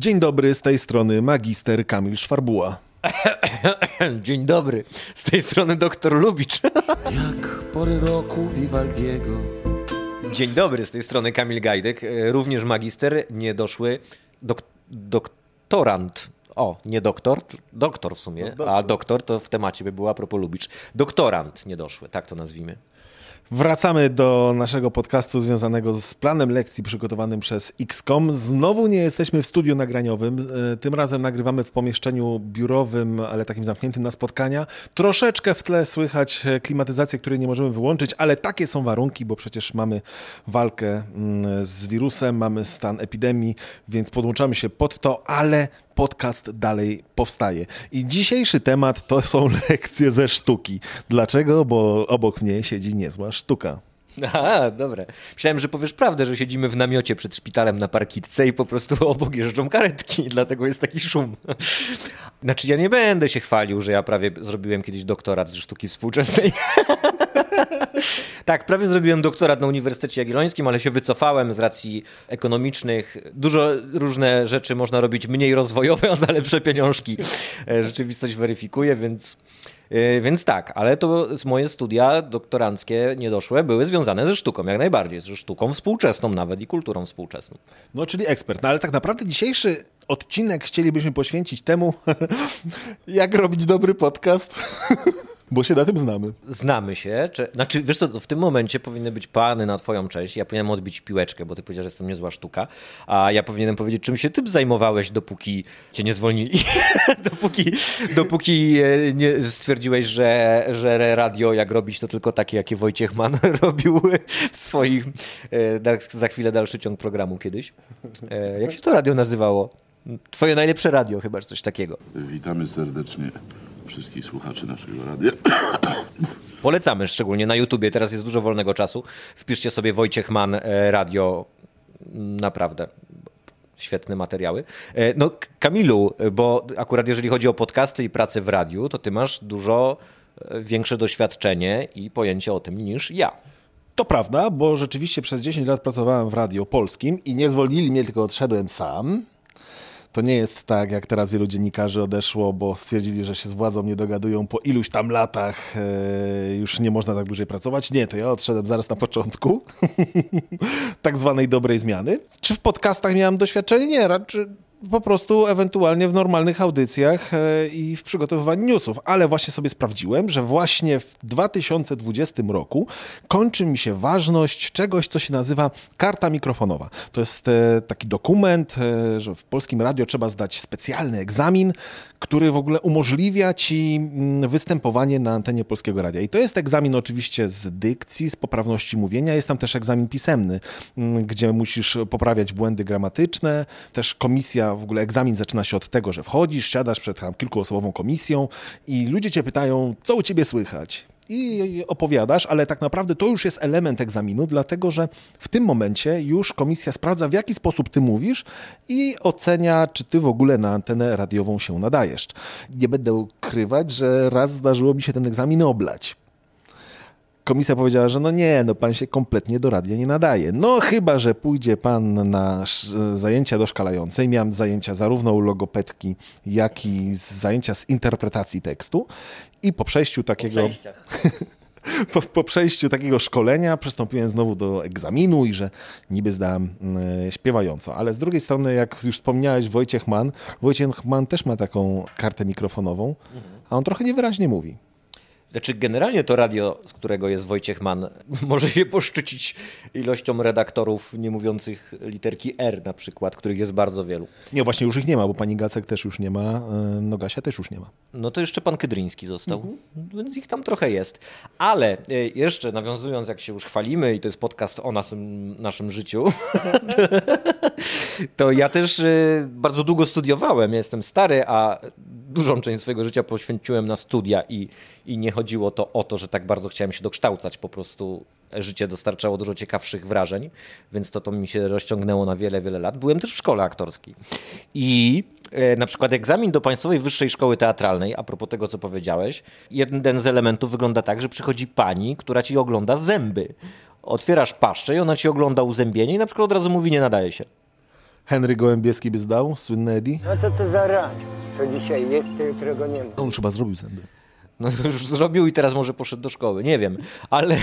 Dzień dobry, z tej strony magister Kamil Szwarbuła. Dzień dobry, z tej strony doktor Lubicz. Jak pory roku Vivaldiego. Dzień dobry, z tej strony Kamil Gajdek, e, również magister, niedoszły dok doktorant. O, nie doktor, doktor w sumie, No, a doktor to w temacie by była a propos Lubicz. Doktorant niedoszły, tak to nazwijmy. Wracamy do naszego podcastu związanego z planem lekcji przygotowanym przez XCOM. Znowu nie jesteśmy w studiu nagraniowym. E, Tym razem nagrywamy w pomieszczeniu biurowym, ale takim zamkniętym na spotkania. Troszeczkę w tle słychać klimatyzację, której nie możemy wyłączyć, ale takie są warunki, bo przecież mamy walkę mm, z wirusem, mamy stan epidemii, więc podłączamy się pod to, ale podcast dalej powstaje. I dzisiejszy temat to są lekcje ze sztuki. Dlaczego? Bo obok mnie siedzi niezła sztuka. Aha, dobra. Myślałem, że powiesz prawdę, że siedzimy w namiocie przed szpitalem na parkitce i po prostu obok jeżdżą karetki, dlatego jest taki szum. Znaczy, ja nie będę się chwalił, że ja prawie zrobiłem kiedyś doktorat ze sztuki współczesnej. tak, prawie zrobiłem doktorat na Uniwersytecie Jagiellońskim, ale się wycofałem z racji ekonomicznych. Dużo różne rzeczy można robić mniej rozwojowe, a za lepsze pieniążki. E, Rzeczywistość weryfikuje, więc... Yy, Więc tak, ale to moje studia doktoranckie niedoszłe były związane ze sztuką, jak najbardziej, ze sztuką współczesną nawet i kulturą współczesną. No, czyli ekspert. No, ale tak naprawdę dzisiejszy odcinek chcielibyśmy poświęcić temu, jak robić dobry podcast, bo się na tym znamy. Znamy się, czy, znaczy wiesz co, w tym momencie powinny być plany na twoją cześć, ja powinienem odbić piłeczkę, bo ty powiedziałeś, że jestem niezła sztuka, a ja powinienem powiedzieć, czym się ty zajmowałeś, dopóki cię nie zwolnili, dopóki, dopóki e, nie stwierdziłeś, że, że radio jak robić to tylko takie, jakie Wojciech Mann robił w swoich, e, na- za chwilę dalszy ciąg programu kiedyś. E, Jak się to radio nazywało? Twoje najlepsze radio chyba, czy coś takiego. Witamy serdecznie wszystkich słuchaczy naszego radia. Polecamy szczególnie na YouTubie, teraz jest dużo wolnego czasu. Wpiszcie sobie Wojciech Mann e, radio. Naprawdę świetne materiały. E, No Kamilu, bo akurat jeżeli chodzi o podcasty i pracę w radiu, to ty masz dużo e, większe doświadczenie i pojęcie o tym niż ja. To prawda, bo rzeczywiście przez 10 lat pracowałem w radio polskim i nie zwolnili mnie, tylko odszedłem sam. To nie jest tak, jak teraz wielu dziennikarzy odeszło, bo stwierdzili, że się z władzą nie dogadują po iluś tam latach, e, już nie można tak dłużej pracować. Nie, to ja odszedłem zaraz na początku tak zwanej dobrej zmiany. Czy w podcastach miałem doświadczenie? Nie, raczej po prostu ewentualnie w normalnych audycjach e, i w przygotowywaniu newsów, ale właśnie sobie sprawdziłem, że właśnie w 2020 roku kończy mi się ważność czegoś, co się nazywa karta mikrofonowa. To jest e, taki dokument, e, że w polskim radio trzeba zdać specjalny egzamin, który w ogóle umożliwia ci mm, występowanie na antenie polskiego radia. I to jest egzamin oczywiście z dykcji, z poprawności mówienia. Jest tam też egzamin pisemny, mm, gdzie musisz poprawiać błędy gramatyczne. Też komisja, w ogóle egzamin zaczyna się od tego, że wchodzisz, siadasz przed tam kilkuosobową komisją i ludzie cię pytają, co u ciebie słychać i opowiadasz, ale tak naprawdę to już jest element egzaminu, dlatego że w tym momencie już komisja sprawdza, w jaki sposób ty mówisz i ocenia, czy ty w ogóle na antenę radiową się nadajesz. Nie będę ukrywać, że raz zdarzyło mi się ten egzamin oblać. Komisja powiedziała, że no nie, no pan się kompletnie do radia nie nadaje. No chyba, że pójdzie pan na zajęcia doszkalające. I Miałem zajęcia zarówno u logopedki, jak i zajęcia z interpretacji tekstu. I po przejściu takiego po, po przejściu takiego szkolenia przystąpiłem znowu do egzaminu i że niby zdałem e, śpiewająco. Ale z drugiej strony, jak już wspomniałeś, Wojciech Mann, Wojciech Mann też ma taką kartę mikrofonową, a on trochę niewyraźnie mówi. Znaczy, generalnie to radio, z którego jest Wojciech Mann, może się poszczycić ilością redaktorów nie mówiących literki R na przykład, których jest bardzo wielu. Nie, właśnie już ich nie ma, bo pani Gacek też już nie ma, e, Nogasia też już nie ma. No to jeszcze pan Kydryński został, więc ich tam trochę jest. Ale e, jeszcze nawiązując, jak się już chwalimy i to jest podcast o naszym, naszym życiu, to ja też e, bardzo długo studiowałem. Ja jestem stary, a dużą część swojego życia poświęciłem na studia i, i nie chodziło to o to, że tak bardzo chciałem się dokształcać. Po prostu życie dostarczało dużo ciekawszych wrażeń, więc to, to mi się rozciągnęło na wiele, wiele lat. Byłem też w szkole aktorskiej. I e, na przykład egzamin do Państwowej Wyższej Szkoły Teatralnej, a propos tego, co powiedziałeś, jeden z elementów wygląda tak, że przychodzi pani, która ci ogląda zęby. Otwierasz paszczę i ona ci ogląda uzębienie i na przykład od razu mówi, nie nadaje się. Henry Gołębieski by zdał, słynny Eddie? No co to za rad, co dzisiaj jest, to jutro go nie ma. On chyba zrobił zęby. No już zrobił i teraz może poszedł do szkoły, nie wiem. Ale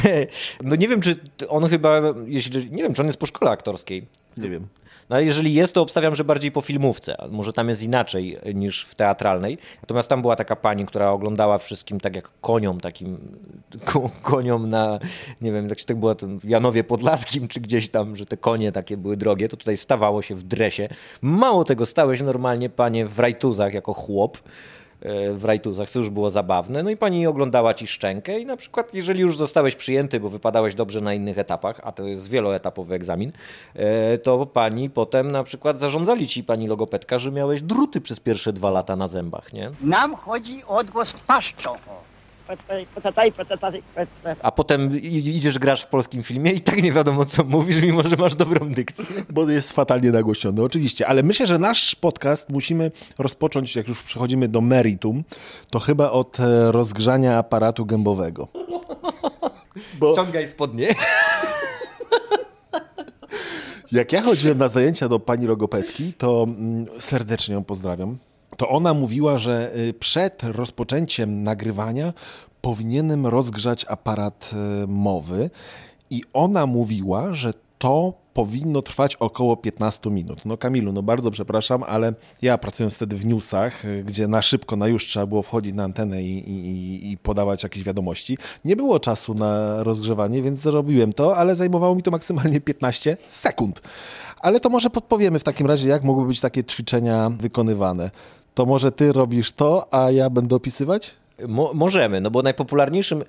no nie wiem, czy on chyba, jeśli, nie wiem, czy on jest po szkole aktorskiej. Nie wiem. No ale jeżeli jest, to obstawiam, że bardziej po filmówce. Może tam jest inaczej niż w teatralnej. Natomiast tam była taka pani, która oglądała wszystkim tak jak koniom, takim ko koniom na, nie wiem, jak się tak było w Janowie Podlaskim, czy gdzieś tam, że te konie takie były drogie, to tutaj stawało się w dresie. Mało tego, stałeś normalnie, panie, w rajtuzach jako chłop w rajtuzach, co już było zabawne. No i pani oglądała ci szczękę i na przykład jeżeli już zostałeś przyjęty, bo wypadałeś dobrze na innych etapach, a to jest wieloetapowy egzamin, e, to pani potem na przykład zarządzali ci pani logopedka, że miałeś druty przez pierwsze dwa lata na zębach, nie? Nam chodzi o odgłos paszczą. A potem idziesz, grasz w polskim filmie i tak nie wiadomo, co mówisz, mimo że masz dobrą dykcję. Bo jest fatalnie nagłośniony, oczywiście. Ale myślę, że nasz podcast musimy rozpocząć, jak już przechodzimy do meritum, to chyba od e, rozgrzania aparatu gębowego. Bo... Ciągaj spodnie. Jak ja chodziłem na zajęcia do pani logopedki, to mm, serdecznie ją pozdrawiam to ona mówiła, że y, przed rozpoczęciem nagrywania powinienem rozgrzać aparat y, mowy i ona mówiła, że to powinno trwać około 15 minut. No Kamilu, no bardzo przepraszam, ale ja pracując wtedy w newsach, y, gdzie na szybko, na już trzeba było wchodzić na antenę i, i, i, podawać jakieś wiadomości, nie było czasu na rozgrzewanie, więc zrobiłem to, ale zajmowało mi to maksymalnie 15 sekund. Ale to może podpowiemy w takim razie, jak mogły być takie ćwiczenia wykonywane to może ty robisz to, a ja będę opisywać? Mo możemy, no bo najpopularniejszym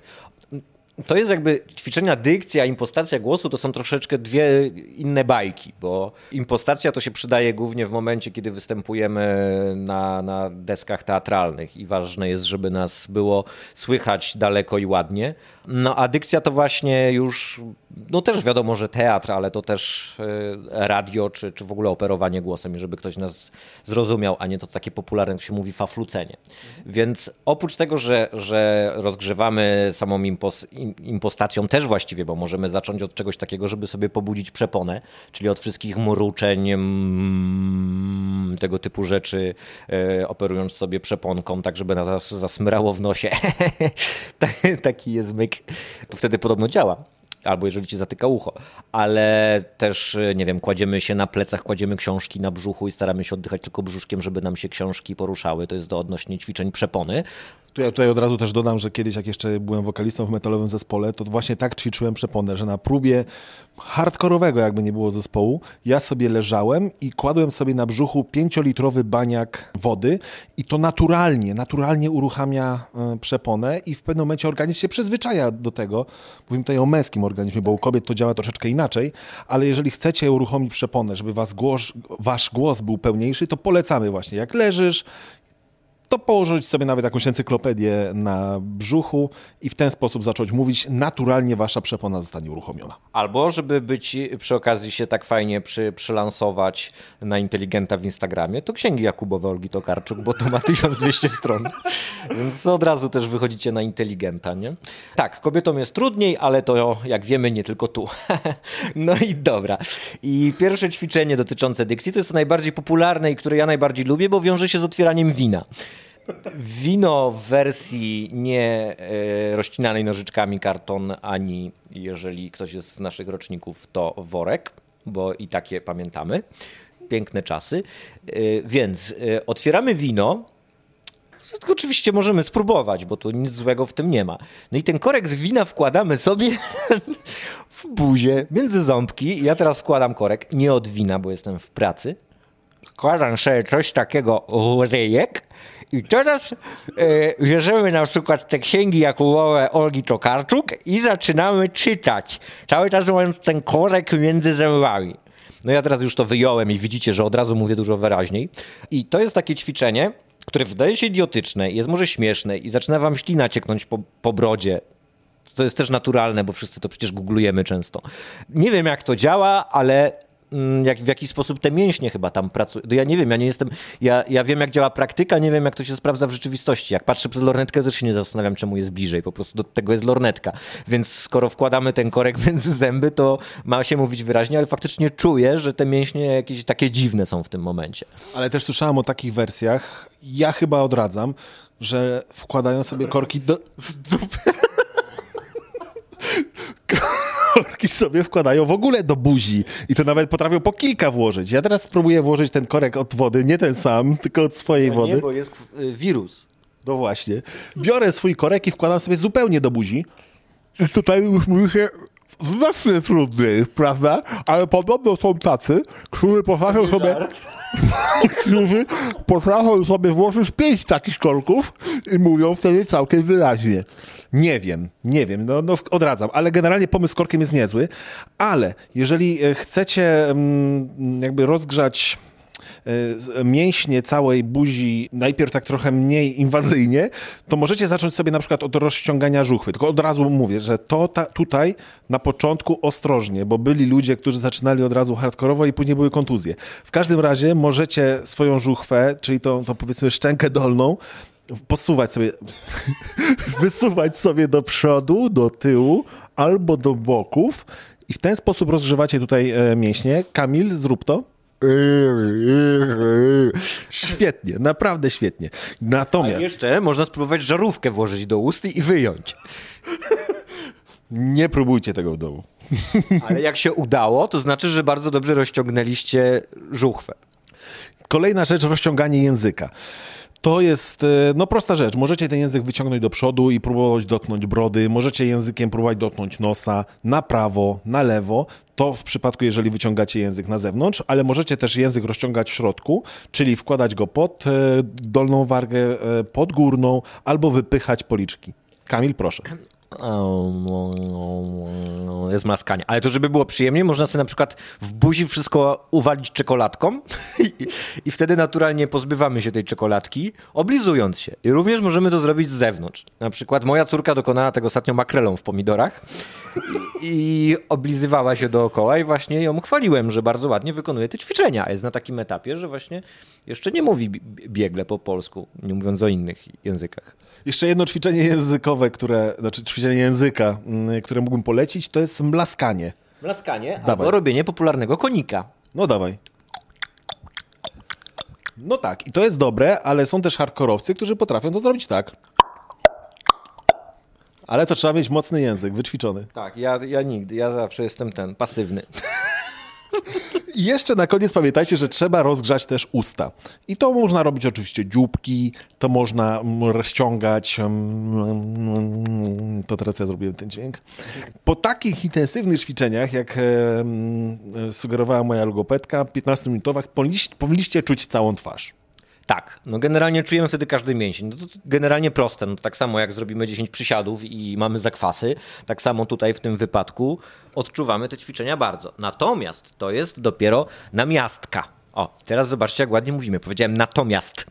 to jest jakby ćwiczenia dykcja, impostacja głosu to są troszeczkę dwie inne bajki, bo impostacja to się przydaje głównie w momencie, kiedy występujemy na, na deskach teatralnych i ważne jest, żeby nas było słychać daleko i ładnie. No a dykcja to właśnie już, no też wiadomo, że teatr, ale to też e, radio, czy, czy w ogóle operowanie głosem, żeby ktoś nas zrozumiał, a nie to takie popularne, jak się mówi, faflucenie. Więc oprócz tego, że, że rozgrzewamy samą impos, impostacją też właściwie, bo możemy zacząć od czegoś takiego, żeby sobie pobudzić przeponę, czyli od wszystkich mruczeń, mm, tego typu rzeczy, e, operując sobie przeponką, tak żeby nas zasmrało w nosie. Taki jest myk to wtedy podobno działa. Albo jeżeli ci zatyka ucho, ale też, nie wiem, kładziemy się na plecach, kładziemy książki na brzuchu i staramy się oddychać tylko brzuszkiem, żeby nam się książki poruszały. To jest do odnośnie ćwiczeń przepony. Tu ja tutaj od razu też dodam, że kiedyś jak jeszcze byłem wokalistą w metalowym zespole, to właśnie tak ćwiczyłem przeponę, że na próbie hardkorowego jakby nie było zespołu, ja sobie leżałem i kładłem sobie na brzuchu pięciolitrowy baniak wody i to naturalnie, naturalnie uruchamia e, przeponę i w pewnym momencie organizm się przyzwyczaja do tego. Mówimy tutaj o męskim organizmie, bo u kobiet to działa troszeczkę inaczej, ale jeżeli chcecie uruchomić przeponę, żeby was głos, wasz głos był pełniejszy, to polecamy właśnie, jak leżysz, to położyć sobie nawet jakąś encyklopedię na brzuchu i w ten sposób zacząć mówić, naturalnie wasza przepona zostanie uruchomiona. Albo żeby być przy okazji się tak fajnie przy, przylansować na inteligenta w Instagramie, to księgi Jakubowe Olgi Tokarczuk, bo to ma 1200 stron. Więc od razu też wychodzicie na inteligenta, nie? Tak, kobietom jest trudniej, ale to jak wiemy nie tylko tu. no i dobra. I pierwsze ćwiczenie dotyczące dykcji to jest to najbardziej popularne i które ja najbardziej lubię, bo wiąże się z otwieraniem wina. Wino w wersji nie e, rozcinanej nożyczkami karton, ani jeżeli ktoś jest z naszych roczników, to worek, bo i takie pamiętamy. Piękne czasy. E, więc e, otwieramy wino. Oczywiście możemy spróbować, bo tu nic złego w tym nie ma. No i ten korek z wina wkładamy sobie w buzię, między ząbki. Ja teraz wkładam korek, nie od wina, bo jestem w pracy. Wkładam sobie coś takiego ryjek i teraz e, bierzemy na przykład te księgi Jakubowe Olgi Tokarczuk i zaczynamy czytać, cały czas mając ten korek między zębami. No ja teraz już to wyjąłem i widzicie, że od razu mówię dużo wyraźniej. I to jest takie ćwiczenie, które wydaje się idiotyczne, jest może śmieszne i zaczyna wam ślina cieknąć po, po brodzie. To jest też naturalne, bo wszyscy to przecież googlujemy często. Nie wiem jak to działa, ale jak, w jaki sposób te mięśnie chyba tam pracują. To Ja nie wiem, ja nie jestem, ja, ja wiem jak działa praktyka, nie wiem jak to się sprawdza w rzeczywistości. Jak patrzę przez lornetkę, też się nie zastanawiam, czemu jest bliżej, po prostu do tego jest lornetka. Więc skoro wkładamy ten korek między zęby, to ma się mówić wyraźnie, ale faktycznie czuję, że te mięśnie jakieś takie dziwne są w tym momencie. Ale też słyszałem o takich wersjach. Ja chyba odradzam, że wkładają sobie korki do... w dupę. Korki sobie wkładają w ogóle do buzi i to nawet potrafią po kilka włożyć. Ja teraz spróbuję włożyć ten korek od wody, nie ten sam, tylko od swojej wody. Nie, bo jest y, wirus. No właśnie. Biorę swój korek i wkładam sobie zupełnie do buzi. Tutaj już mówi się znacznie trudniej, prawda? Ale podobno są tacy, którzy potrafią sobie, którzy potrafią sobie włożyć pięć takich korków i mówią wtedy całkiem wyraźnie. Nie wiem, nie wiem, no, no odradzam, ale generalnie pomysł z korkiem jest niezły, ale jeżeli e, chcecie mm, jakby rozgrzać e, mięśnie całej buzi najpierw tak trochę mniej inwazyjnie, to możecie zacząć sobie na przykład od rozciągania żuchwy. Tylko od razu mówię, że to ta, tutaj na początku ostrożnie, bo byli ludzie, którzy zaczynali od razu hardkorowo i później były kontuzje. W każdym razie możecie swoją żuchwę, czyli tą, tą powiedzmy szczękę dolną, posuwać sobie, wysuwać sobie do przodu, do tyłu albo do boków i w ten sposób rozgrzewacie tutaj e, mięśnie. Kamil, zrób to. Świetnie, naprawdę świetnie. A Natomiast jeszcze można spróbować żarówkę włożyć do ust i wyjąć. nie próbujcie tego w domu. Ale jak się udało, to znaczy, że bardzo dobrze rozciągnęliście żuchwę. Kolejna rzecz, rozciąganie języka. To jest e, no, prosta rzecz. Możecie ten język wyciągnąć do przodu i próbować dotknąć brody. Możecie językiem próbować dotknąć nosa na prawo, na lewo. To w przypadku, jeżeli wyciągacie język na zewnątrz, ale możecie też język rozciągać w środku, czyli wkładać go pod e, dolną wargę, e, pod górną, albo wypychać policzki. Kamil, proszę. Jest maskanie. Ale to, żeby było przyjemnie, można sobie na przykład w buzi wszystko uwalić czekoladką i, i wtedy naturalnie pozbywamy się tej czekoladki, oblizując się. I również możemy to zrobić z zewnątrz. Na przykład moja córka dokonała tego ostatnio makrelą w pomidorach i, i oblizywała się dookoła i właśnie ją chwaliłem, że bardzo ładnie wykonuje te ćwiczenia. Jest na takim etapie, że właśnie jeszcze nie mówi bi- biegle po polsku, nie mówiąc o innych językach. Jeszcze jedno ćwiczenie językowe, które, znaczy ćwiczenie języka, mm, które mógłbym polecić, to jest mlaskanie. Mlaskanie Dawaj. albo robienie popularnego konika. No dawaj. No tak, i to jest dobre, ale są też hardkorowcy, którzy potrafią to zrobić tak. Ale to trzeba mieć mocny język, wyćwiczony. Tak, ja, ja nigdy, ja zawsze jestem ten, pasywny. I jeszcze na koniec pamiętajcie, że trzeba rozgrzać też usta. I to można robić oczywiście dzióbki, to można mm, rozciągać. mm, To teraz ja zrobiłem ten dźwięk. Po takich intensywnych ćwiczeniach, jak mm, sugerowała moja logopedka, 15-minutowych, powinniście, powinniście czuć całą twarz. Tak, no generalnie czujemy wtedy każdy mięsień. No to generalnie proste, no to tak samo jak zrobimy 10 przysiadów i mamy zakwasy, tak samo tutaj w tym wypadku odczuwamy te ćwiczenia bardzo. Natomiast to jest dopiero namiastka. O, teraz zobaczcie jak ładnie mówimy. Powiedziałem natomiast.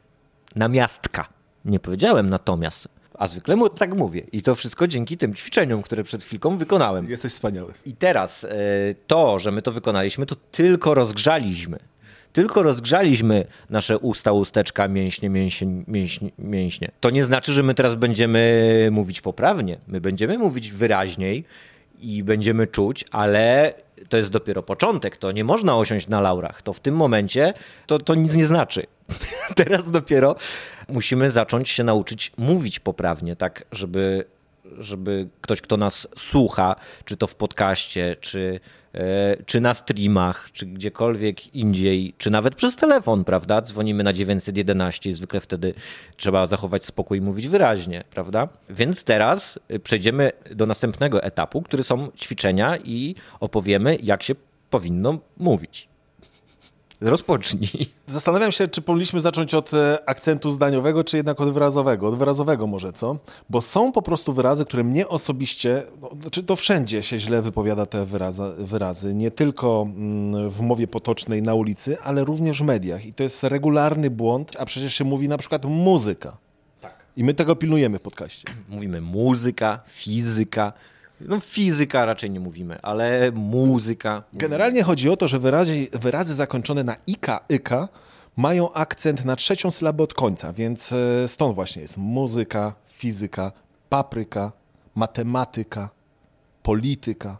Namiastka. Nie powiedziałem natomiast. A zwykle mu tak mówię. I to wszystko dzięki tym ćwiczeniom, które przed chwilką wykonałem. Jesteś wspaniały. I teraz e, to, że my to wykonaliśmy, to tylko rozgrzaliśmy. Tylko rozgrzaliśmy nasze usta, usteczka, mięśnie, mięśnie, mięśnie, mięśnie. To nie znaczy, że my teraz będziemy mówić poprawnie. My będziemy mówić wyraźniej i będziemy czuć, ale to jest dopiero początek. To nie można osiąść na laurach. To w tym momencie to, to nic nie znaczy. teraz dopiero musimy zacząć się nauczyć mówić poprawnie, tak, żeby żeby ktoś, kto nas słucha, czy to w podcaście, czy, e, czy na streamach, czy gdziekolwiek indziej, czy nawet przez telefon, prawda? Dzwonimy na 911 i zwykle wtedy trzeba zachować spokój i mówić wyraźnie, prawda? Więc teraz y, przejdziemy do następnego etapu, który są ćwiczenia i opowiemy, jak się powinno mówić. Rozpocznij. Zastanawiam się, czy powinniśmy zacząć od e, akcentu zdaniowego, czy jednak od wyrazowego. Od wyrazowego może, co? Bo są po prostu wyrazy, które mnie osobiście, no, znaczy to wszędzie się źle wypowiada te wyraza, wyrazy. Nie tylko mm, w mowie potocznej na ulicy, ale również w mediach. I to jest regularny błąd, a przecież się mówi na przykład muzyka. Tak. I my tego pilnujemy w podcaście. Mówimy muzyka, fizyka. No fizyka raczej nie mówimy, ale muzyka. Generalnie chodzi o to, że wyrazy, wyrazy zakończone na ika, yka mają akcent na trzecią sylabę od końca, więc e, stąd właśnie jest muzyka, fizyka, papryka, matematyka, polityka.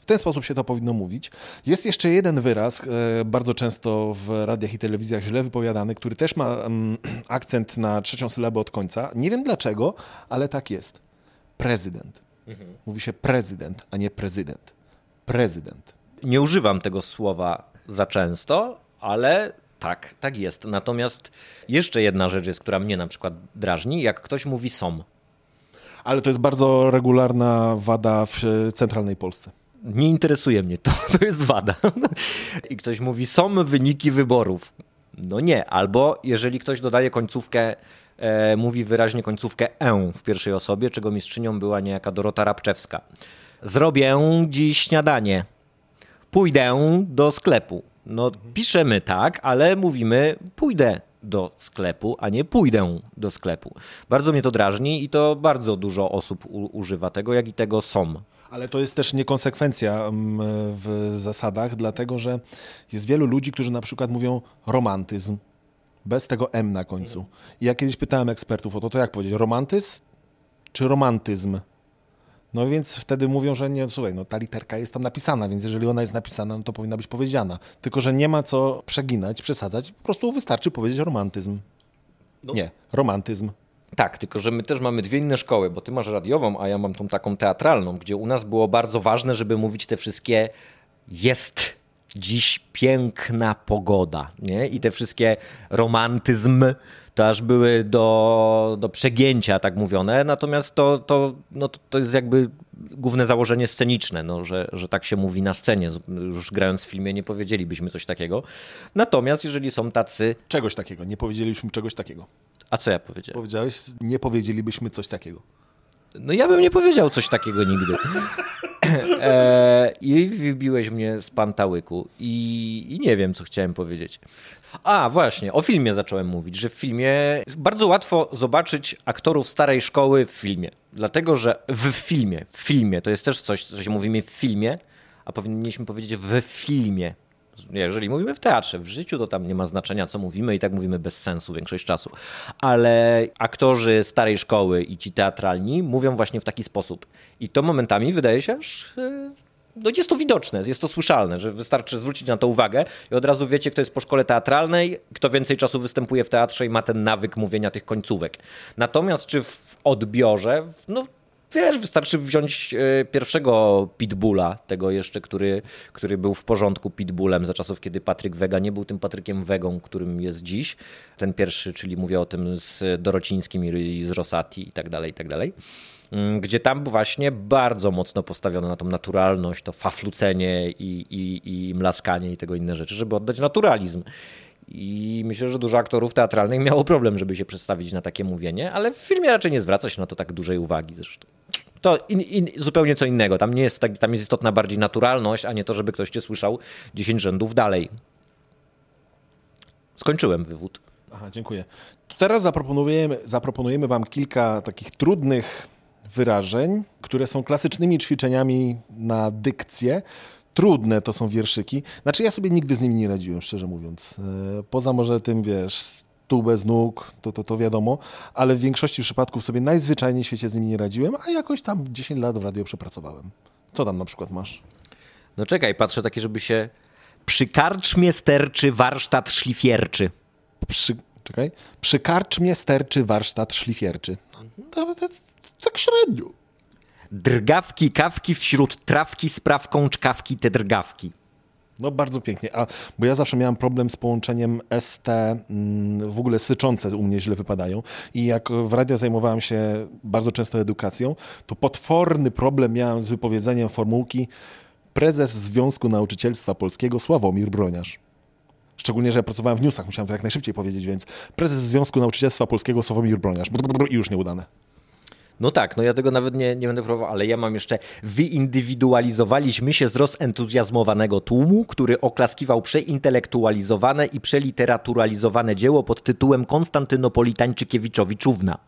W ten sposób się to powinno mówić. Jest jeszcze jeden wyraz, e, bardzo często w radiach i telewizjach źle wypowiadany, który też ma mm, akcent na trzecią sylabę od końca. Nie wiem dlaczego, ale tak jest. Prezydent. Mówi się prezydent, a nie prezydent. Prezydent. Nie używam tego słowa za często, ale tak, tak jest. Natomiast jeszcze jedna rzecz jest, która mnie na przykład drażni, jak ktoś mówi som. Ale to jest bardzo regularna wada w centralnej Polsce. Nie interesuje mnie to, to jest wada. I ktoś mówi, są wyniki wyborów. No nie, albo jeżeli ktoś dodaje końcówkę, e, mówi wyraźnie końcówkę e w pierwszej osobie, czego mistrzynią była niejaka Dorota Rabczewska. Zrobię dziś śniadanie. Pójdę do sklepu. No piszemy tak, ale mówimy pójdę do sklepu, a nie pójdę do sklepu. Bardzo mnie to drażni i to bardzo dużo osób u- używa tego, jak i tego są. Ale to jest też niekonsekwencja mm, w zasadach, dlatego że jest wielu ludzi, którzy na przykład mówią romantyzm, bez tego M na końcu. I ja kiedyś pytałem ekspertów o to, to jak powiedzieć, romantyzm czy romantyzm? No więc wtedy mówią, że nie, słuchaj, no ta literka jest tam napisana, więc jeżeli ona jest napisana, no to powinna być powiedziana. Tylko, że nie ma co przeginać, przesadzać, po prostu wystarczy powiedzieć romantyzm. Nie, romantyzm. Tak, tylko że my też mamy dwie inne szkoły, bo ty masz radiową, a ja mam tą taką teatralną, gdzie u nas było bardzo ważne, żeby mówić te wszystkie jest dziś piękna pogoda, nie? I te wszystkie romantyzm to aż były do, do przegięcia tak mówione, natomiast to, to, no to, to jest jakby główne założenie sceniczne, no, że, że tak się mówi na scenie. Już grając w filmie nie powiedzielibyśmy coś takiego. Natomiast jeżeli są tacy... Czegoś takiego, nie powiedzielibyśmy czegoś takiego. A co ja powiedziałem? Powiedziałeś, nie powiedzielibyśmy coś takiego. No ja bym nie powiedział coś takiego nigdy. E, I wybiłeś mnie z pantałyku i, i nie wiem, co chciałem powiedzieć. A, właśnie, o filmie zacząłem mówić, że w filmie bardzo łatwo zobaczyć aktorów starej szkoły w filmie. Dlatego, że w filmie, w filmie, to jest też coś, co się mówimy w filmie, a powinniśmy powiedzieć w filmie. Jeżeli mówimy w teatrze, w życiu, to tam nie ma znaczenia, co mówimy i tak mówimy bez sensu większość czasu. Ale aktorzy starej szkoły i ci teatralni mówią właśnie w taki sposób. I to momentami wydaje się aż... No jest to widoczne, jest to słyszalne, że wystarczy zwrócić na to uwagę i od razu wiecie, kto jest po szkole teatralnej, kto więcej czasu występuje w teatrze i ma ten nawyk mówienia tych końcówek. Natomiast czy w odbiorze, no Wiesz, wystarczy wziąć e, pierwszego Pitbulla, tego jeszcze, który, który był w porządku Pitbullem za czasów, kiedy Patryk Wega nie był tym Patrykiem Wegą, którym jest dziś. Ten pierwszy, czyli mówię o tym z Dorocińskim i z Rosati i tak dalej, i tak dalej. Mm, Gdzie tam właśnie bardzo mocno postawiono na tą naturalność, to faflucenie i, i, i mlaskanie i tego inne rzeczy, żeby oddać naturalizm. I myślę, że dużo aktorów teatralnych miało problem, żeby się przedstawić na takie mówienie, ale w filmie raczej nie zwraca się na to tak dużej uwagi zresztą. To in, in, zupełnie co innego. Tam nie jest tak, tam jest istotna bardziej naturalność, a nie to, żeby ktoś cię słyszał 10 rzędów dalej. Skończyłem wywód. Aha, dziękuję. Teraz zaproponujemy, zaproponujemy Wam kilka takich trudnych wyrażeń, które są klasycznymi ćwiczeniami na dykcję. Trudne to są wierszyki. Znaczy ja sobie nigdy z nimi nie radziłem, szczerze mówiąc. E, Poza może tym, wiesz, stół bez nóg, to, to, to wiadomo, ale w większości przypadków sobie najzwyczajniej w świecie z nimi nie radziłem, a jakoś tam 10 lat w radio przepracowałem. Co tam na przykład masz? No czekaj, patrzę takie, żeby się... Przy karczmie sterczy warsztat szlifierczy. Przy, czekaj. Przy karczmie sterczy warsztat szlifierczy. No, tak średnio. Drgawki, kawki wśród trawki, sprawką czkawki te drgawki. No bardzo pięknie, a bo ja zawsze miałem problem z połączeniem ST, mm, w ogóle syczące u mnie źle wypadają i jak w radio zajmowałem się bardzo często edukacją, to potworny problem miałem z wypowiedzeniem formułki prezes Związku Nauczycielstwa Polskiego Sławomir Broniarz. Szczególnie, że ja pracowałem w newsach, musiałem to jak najszybciej powiedzieć, więc prezes Związku Nauczycielstwa Polskiego Sławomir Broniarz i już nieudane. No tak, no ja tego nawet nie, nie będę próbował, ale ja mam jeszcze wyindywidualizowaliśmy się z rozentuzjazmowanego tłumu, który oklaskiwał przeintelektualizowane i przeliteraturalizowane dzieło pod tytułem Konstantynopolitańczykiewiczowiczówna.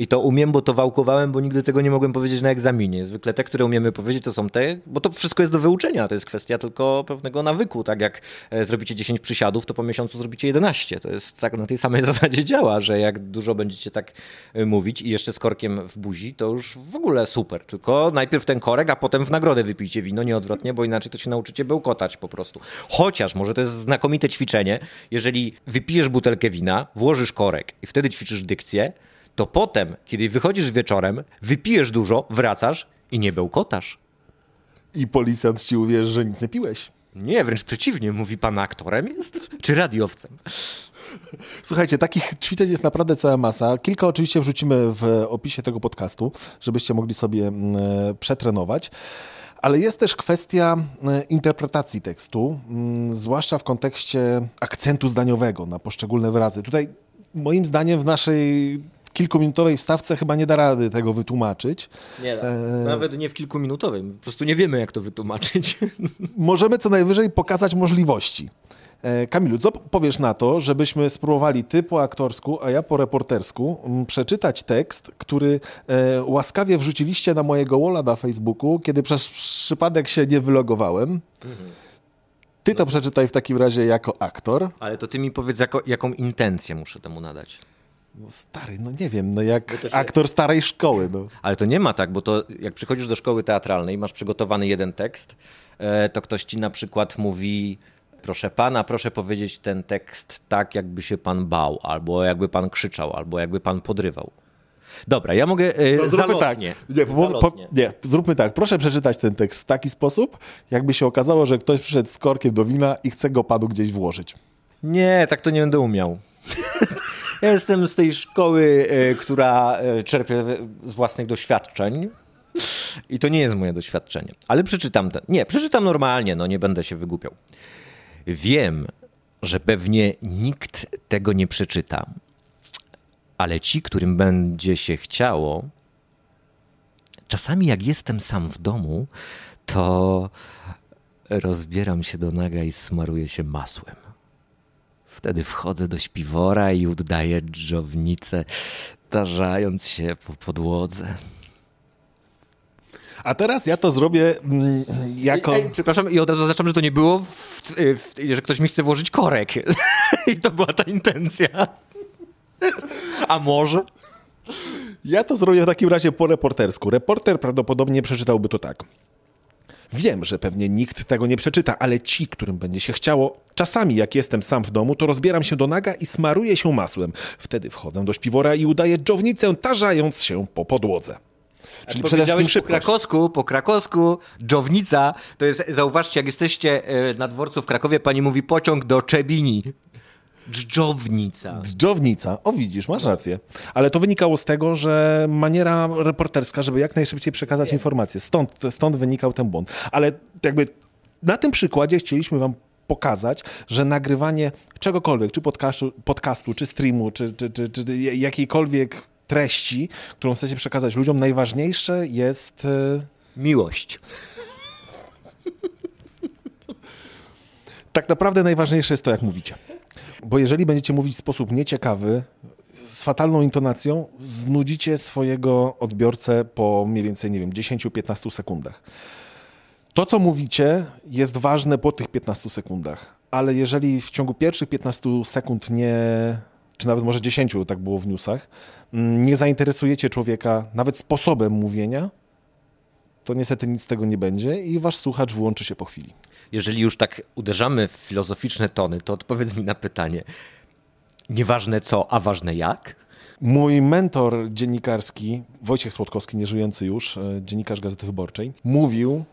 I to umiem, bo to wałkowałem, bo nigdy tego nie mogłem powiedzieć na egzaminie. Zwykle te, które umiemy powiedzieć, to są te, bo to wszystko jest do wyuczenia. To jest kwestia tylko pewnego nawyku. Tak jak e, zrobicie 10 przysiadów, to po miesiącu zrobicie 11. To jest tak na tej samej zasadzie działa, że jak dużo będziecie tak e, mówić i jeszcze z korkiem w buzi, to już w ogóle super. Tylko najpierw ten korek, a potem w nagrodę wypijcie wino, nie odwrotnie, bo inaczej to się nauczycie bełkotać po prostu. Chociaż może to jest znakomite ćwiczenie, jeżeli wypijesz butelkę wina, włożysz korek i wtedy ćwiczysz dykcję, to potem, kiedy wychodzisz wieczorem, wypijesz dużo, wracasz i nie bełkotasz. I policjant ci uwierzy, że nic nie piłeś. Nie, wręcz przeciwnie, mówi pan aktorem jest, czy radiowcem. Słuchajcie, takich ćwiczeń jest naprawdę cała masa. Kilka oczywiście wrzucimy w opisie tego podcastu, żebyście mogli sobie mm, e, przetrenować. Ale jest też kwestia e, interpretacji tekstu, mm, zwłaszcza w kontekście akcentu zdaniowego na poszczególne wyrazy. Tutaj moim zdaniem w naszej kilkuminutowej wstawce chyba nie da rady tego wytłumaczyć. Nie, nawet nie w kilkuminutowym, po prostu nie wiemy, jak to wytłumaczyć. Możemy co najwyżej pokazać możliwości. E, Kamilu, co powiesz na to, żebyśmy spróbowali ty po aktorsku, a ja po reportersku przeczytać tekst, który e, łaskawie wrzuciliście na mojego walla na Facebooku, kiedy przez przypadek się nie wylogowałem. Ty to przeczytaj w takim razie jako aktor. Ale to ty mi powiedz, jako, jaką intencję muszę temu nadać. No stary, no nie wiem, no jak się- aktor starej szkoły. No. Ale to nie ma tak, bo to jak przychodzisz do szkoły teatralnej, masz przygotowany jeden tekst, e, to ktoś ci na przykład mówi, proszę pana, proszę powiedzieć ten tekst tak, jakby się pan bał, albo jakby pan krzyczał, albo jakby pan podrywał. Dobra, ja mogę e, No, zróbmy tak. zalotnie. Nie, po, po, Zalotnie. nie, zróbmy tak. Proszę przeczytać ten tekst w taki sposób, jakby się okazało, że ktoś przyszedł z korkiem do wina i chce go panu gdzieś włożyć. Nie, tak to nie będę umiał. ja jestem z tej szkoły, e, która e, czerpie z własnych doświadczeń. I to nie jest moje doświadczenie. Ale przeczytam ten. Nie, przeczytam normalnie, no nie będę się wygłupiał. Wiem, że pewnie nikt tego nie przeczyta, ale ci, którym będzie się chciało, czasami jak jestem sam w domu, to rozbieram się do naga i smaruję się masłem. Wtedy wchodzę do śpiwora i udaję dżownicę, tarzając się po podłodze. A teraz ja to zrobię mm, jako... Ej, przepraszam, i od razu zaznaczam, że to nie było, w, w, że ktoś mi chce włożyć korek. I to była ta intencja. A może? Ja to zrobię w takim razie po reportersku. Reporter prawdopodobnie przeczytałby to tak. Wiem, że pewnie nikt tego nie przeczyta, ale ci, którym będzie się chciało, czasami jak jestem sam w domu, to rozbieram się do naga i smaruję się masłem. Wtedy wchodzę do śpiwora i udaję dżownicę, tarzając się po podłodze. Czyli przede wszystkim po krakowsku, po krakowsku, dżownica, to jest, zauważcie, jak jesteście e, na dworcu w Krakowie, pani mówi pociąg do Czebini. Dżdżownica. Dżownica. O widzisz, masz rację. Ale to wynikało z tego, że maniera reporterska, żeby jak najszybciej przekazać informacje. Stąd, stąd wynikał ten błąd. Ale jakby na tym przykładzie chcieliśmy wam pokazać, że nagrywanie czegokolwiek, czy podcastu, podcastu czy streamu, czy, czy, czy, czy jakiejkolwiek treści, którą chcecie przekazać ludziom, najważniejsze jest... e, Miłość. tak naprawdę najważniejsze jest to, jak mówicie. Bo jeżeli będziecie mówić w sposób nieciekawy, z fatalną intonacją, znudzicie swojego odbiorcę po mniej więcej, nie wiem, 10-15 sekundach. To, co mówicie, jest ważne po tych 15 sekundach, ale jeżeli w ciągu pierwszych 15 sekund nie, czy nawet może 10, tak było w newsach, mm, nie zainteresujecie człowieka nawet sposobem mówienia, to niestety nic z tego nie będzie i wasz słuchacz wyłączy się po chwili. Jeżeli już tak uderzamy w filozoficzne tony, to odpowiedz mi na pytanie. Nieważne co, a ważne jak? Mój mentor dziennikarski, Wojciech Słodkowski, nieżyjący już, e, dziennikarz Gazety Wyborczej, mówił,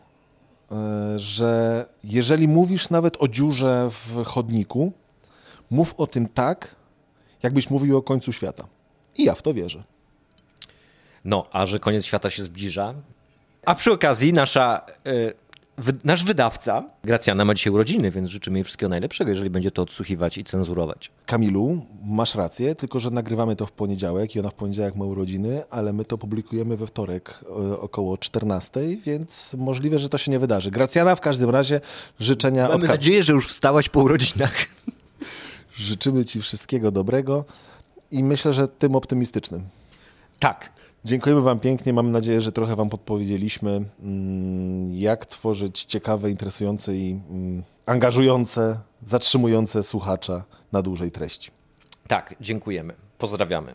e, że jeżeli mówisz nawet o dziurze w chodniku, mów o tym tak, jakbyś mówił o końcu świata. I ja w to wierzę. No, a że koniec świata się zbliża. A przy okazji nasza, y, wy, nasz wydawca, Gracjana, ma dzisiaj urodziny, więc życzymy jej wszystkiego najlepszego, jeżeli będzie to odsłuchiwać i cenzurować. Kamilu, masz rację, tylko że nagrywamy to w poniedziałek i ona w poniedziałek ma urodziny, ale my to publikujemy we wtorek e, około 14, więc możliwe, że to się nie wydarzy. Gracjana w każdym razie życzenia od Mamy nadzieję, że już wstałaś po urodzinach. Życzymy Ci wszystkiego dobrego i myślę, że tym optymistycznym. Tak. Dziękujemy Wam pięknie. Mam nadzieję, że trochę Wam podpowiedzieliśmy, mm, jak tworzyć ciekawe, interesujące i mm, angażujące, zatrzymujące słuchacza na dłużej treści. Tak, dziękujemy. Pozdrawiamy.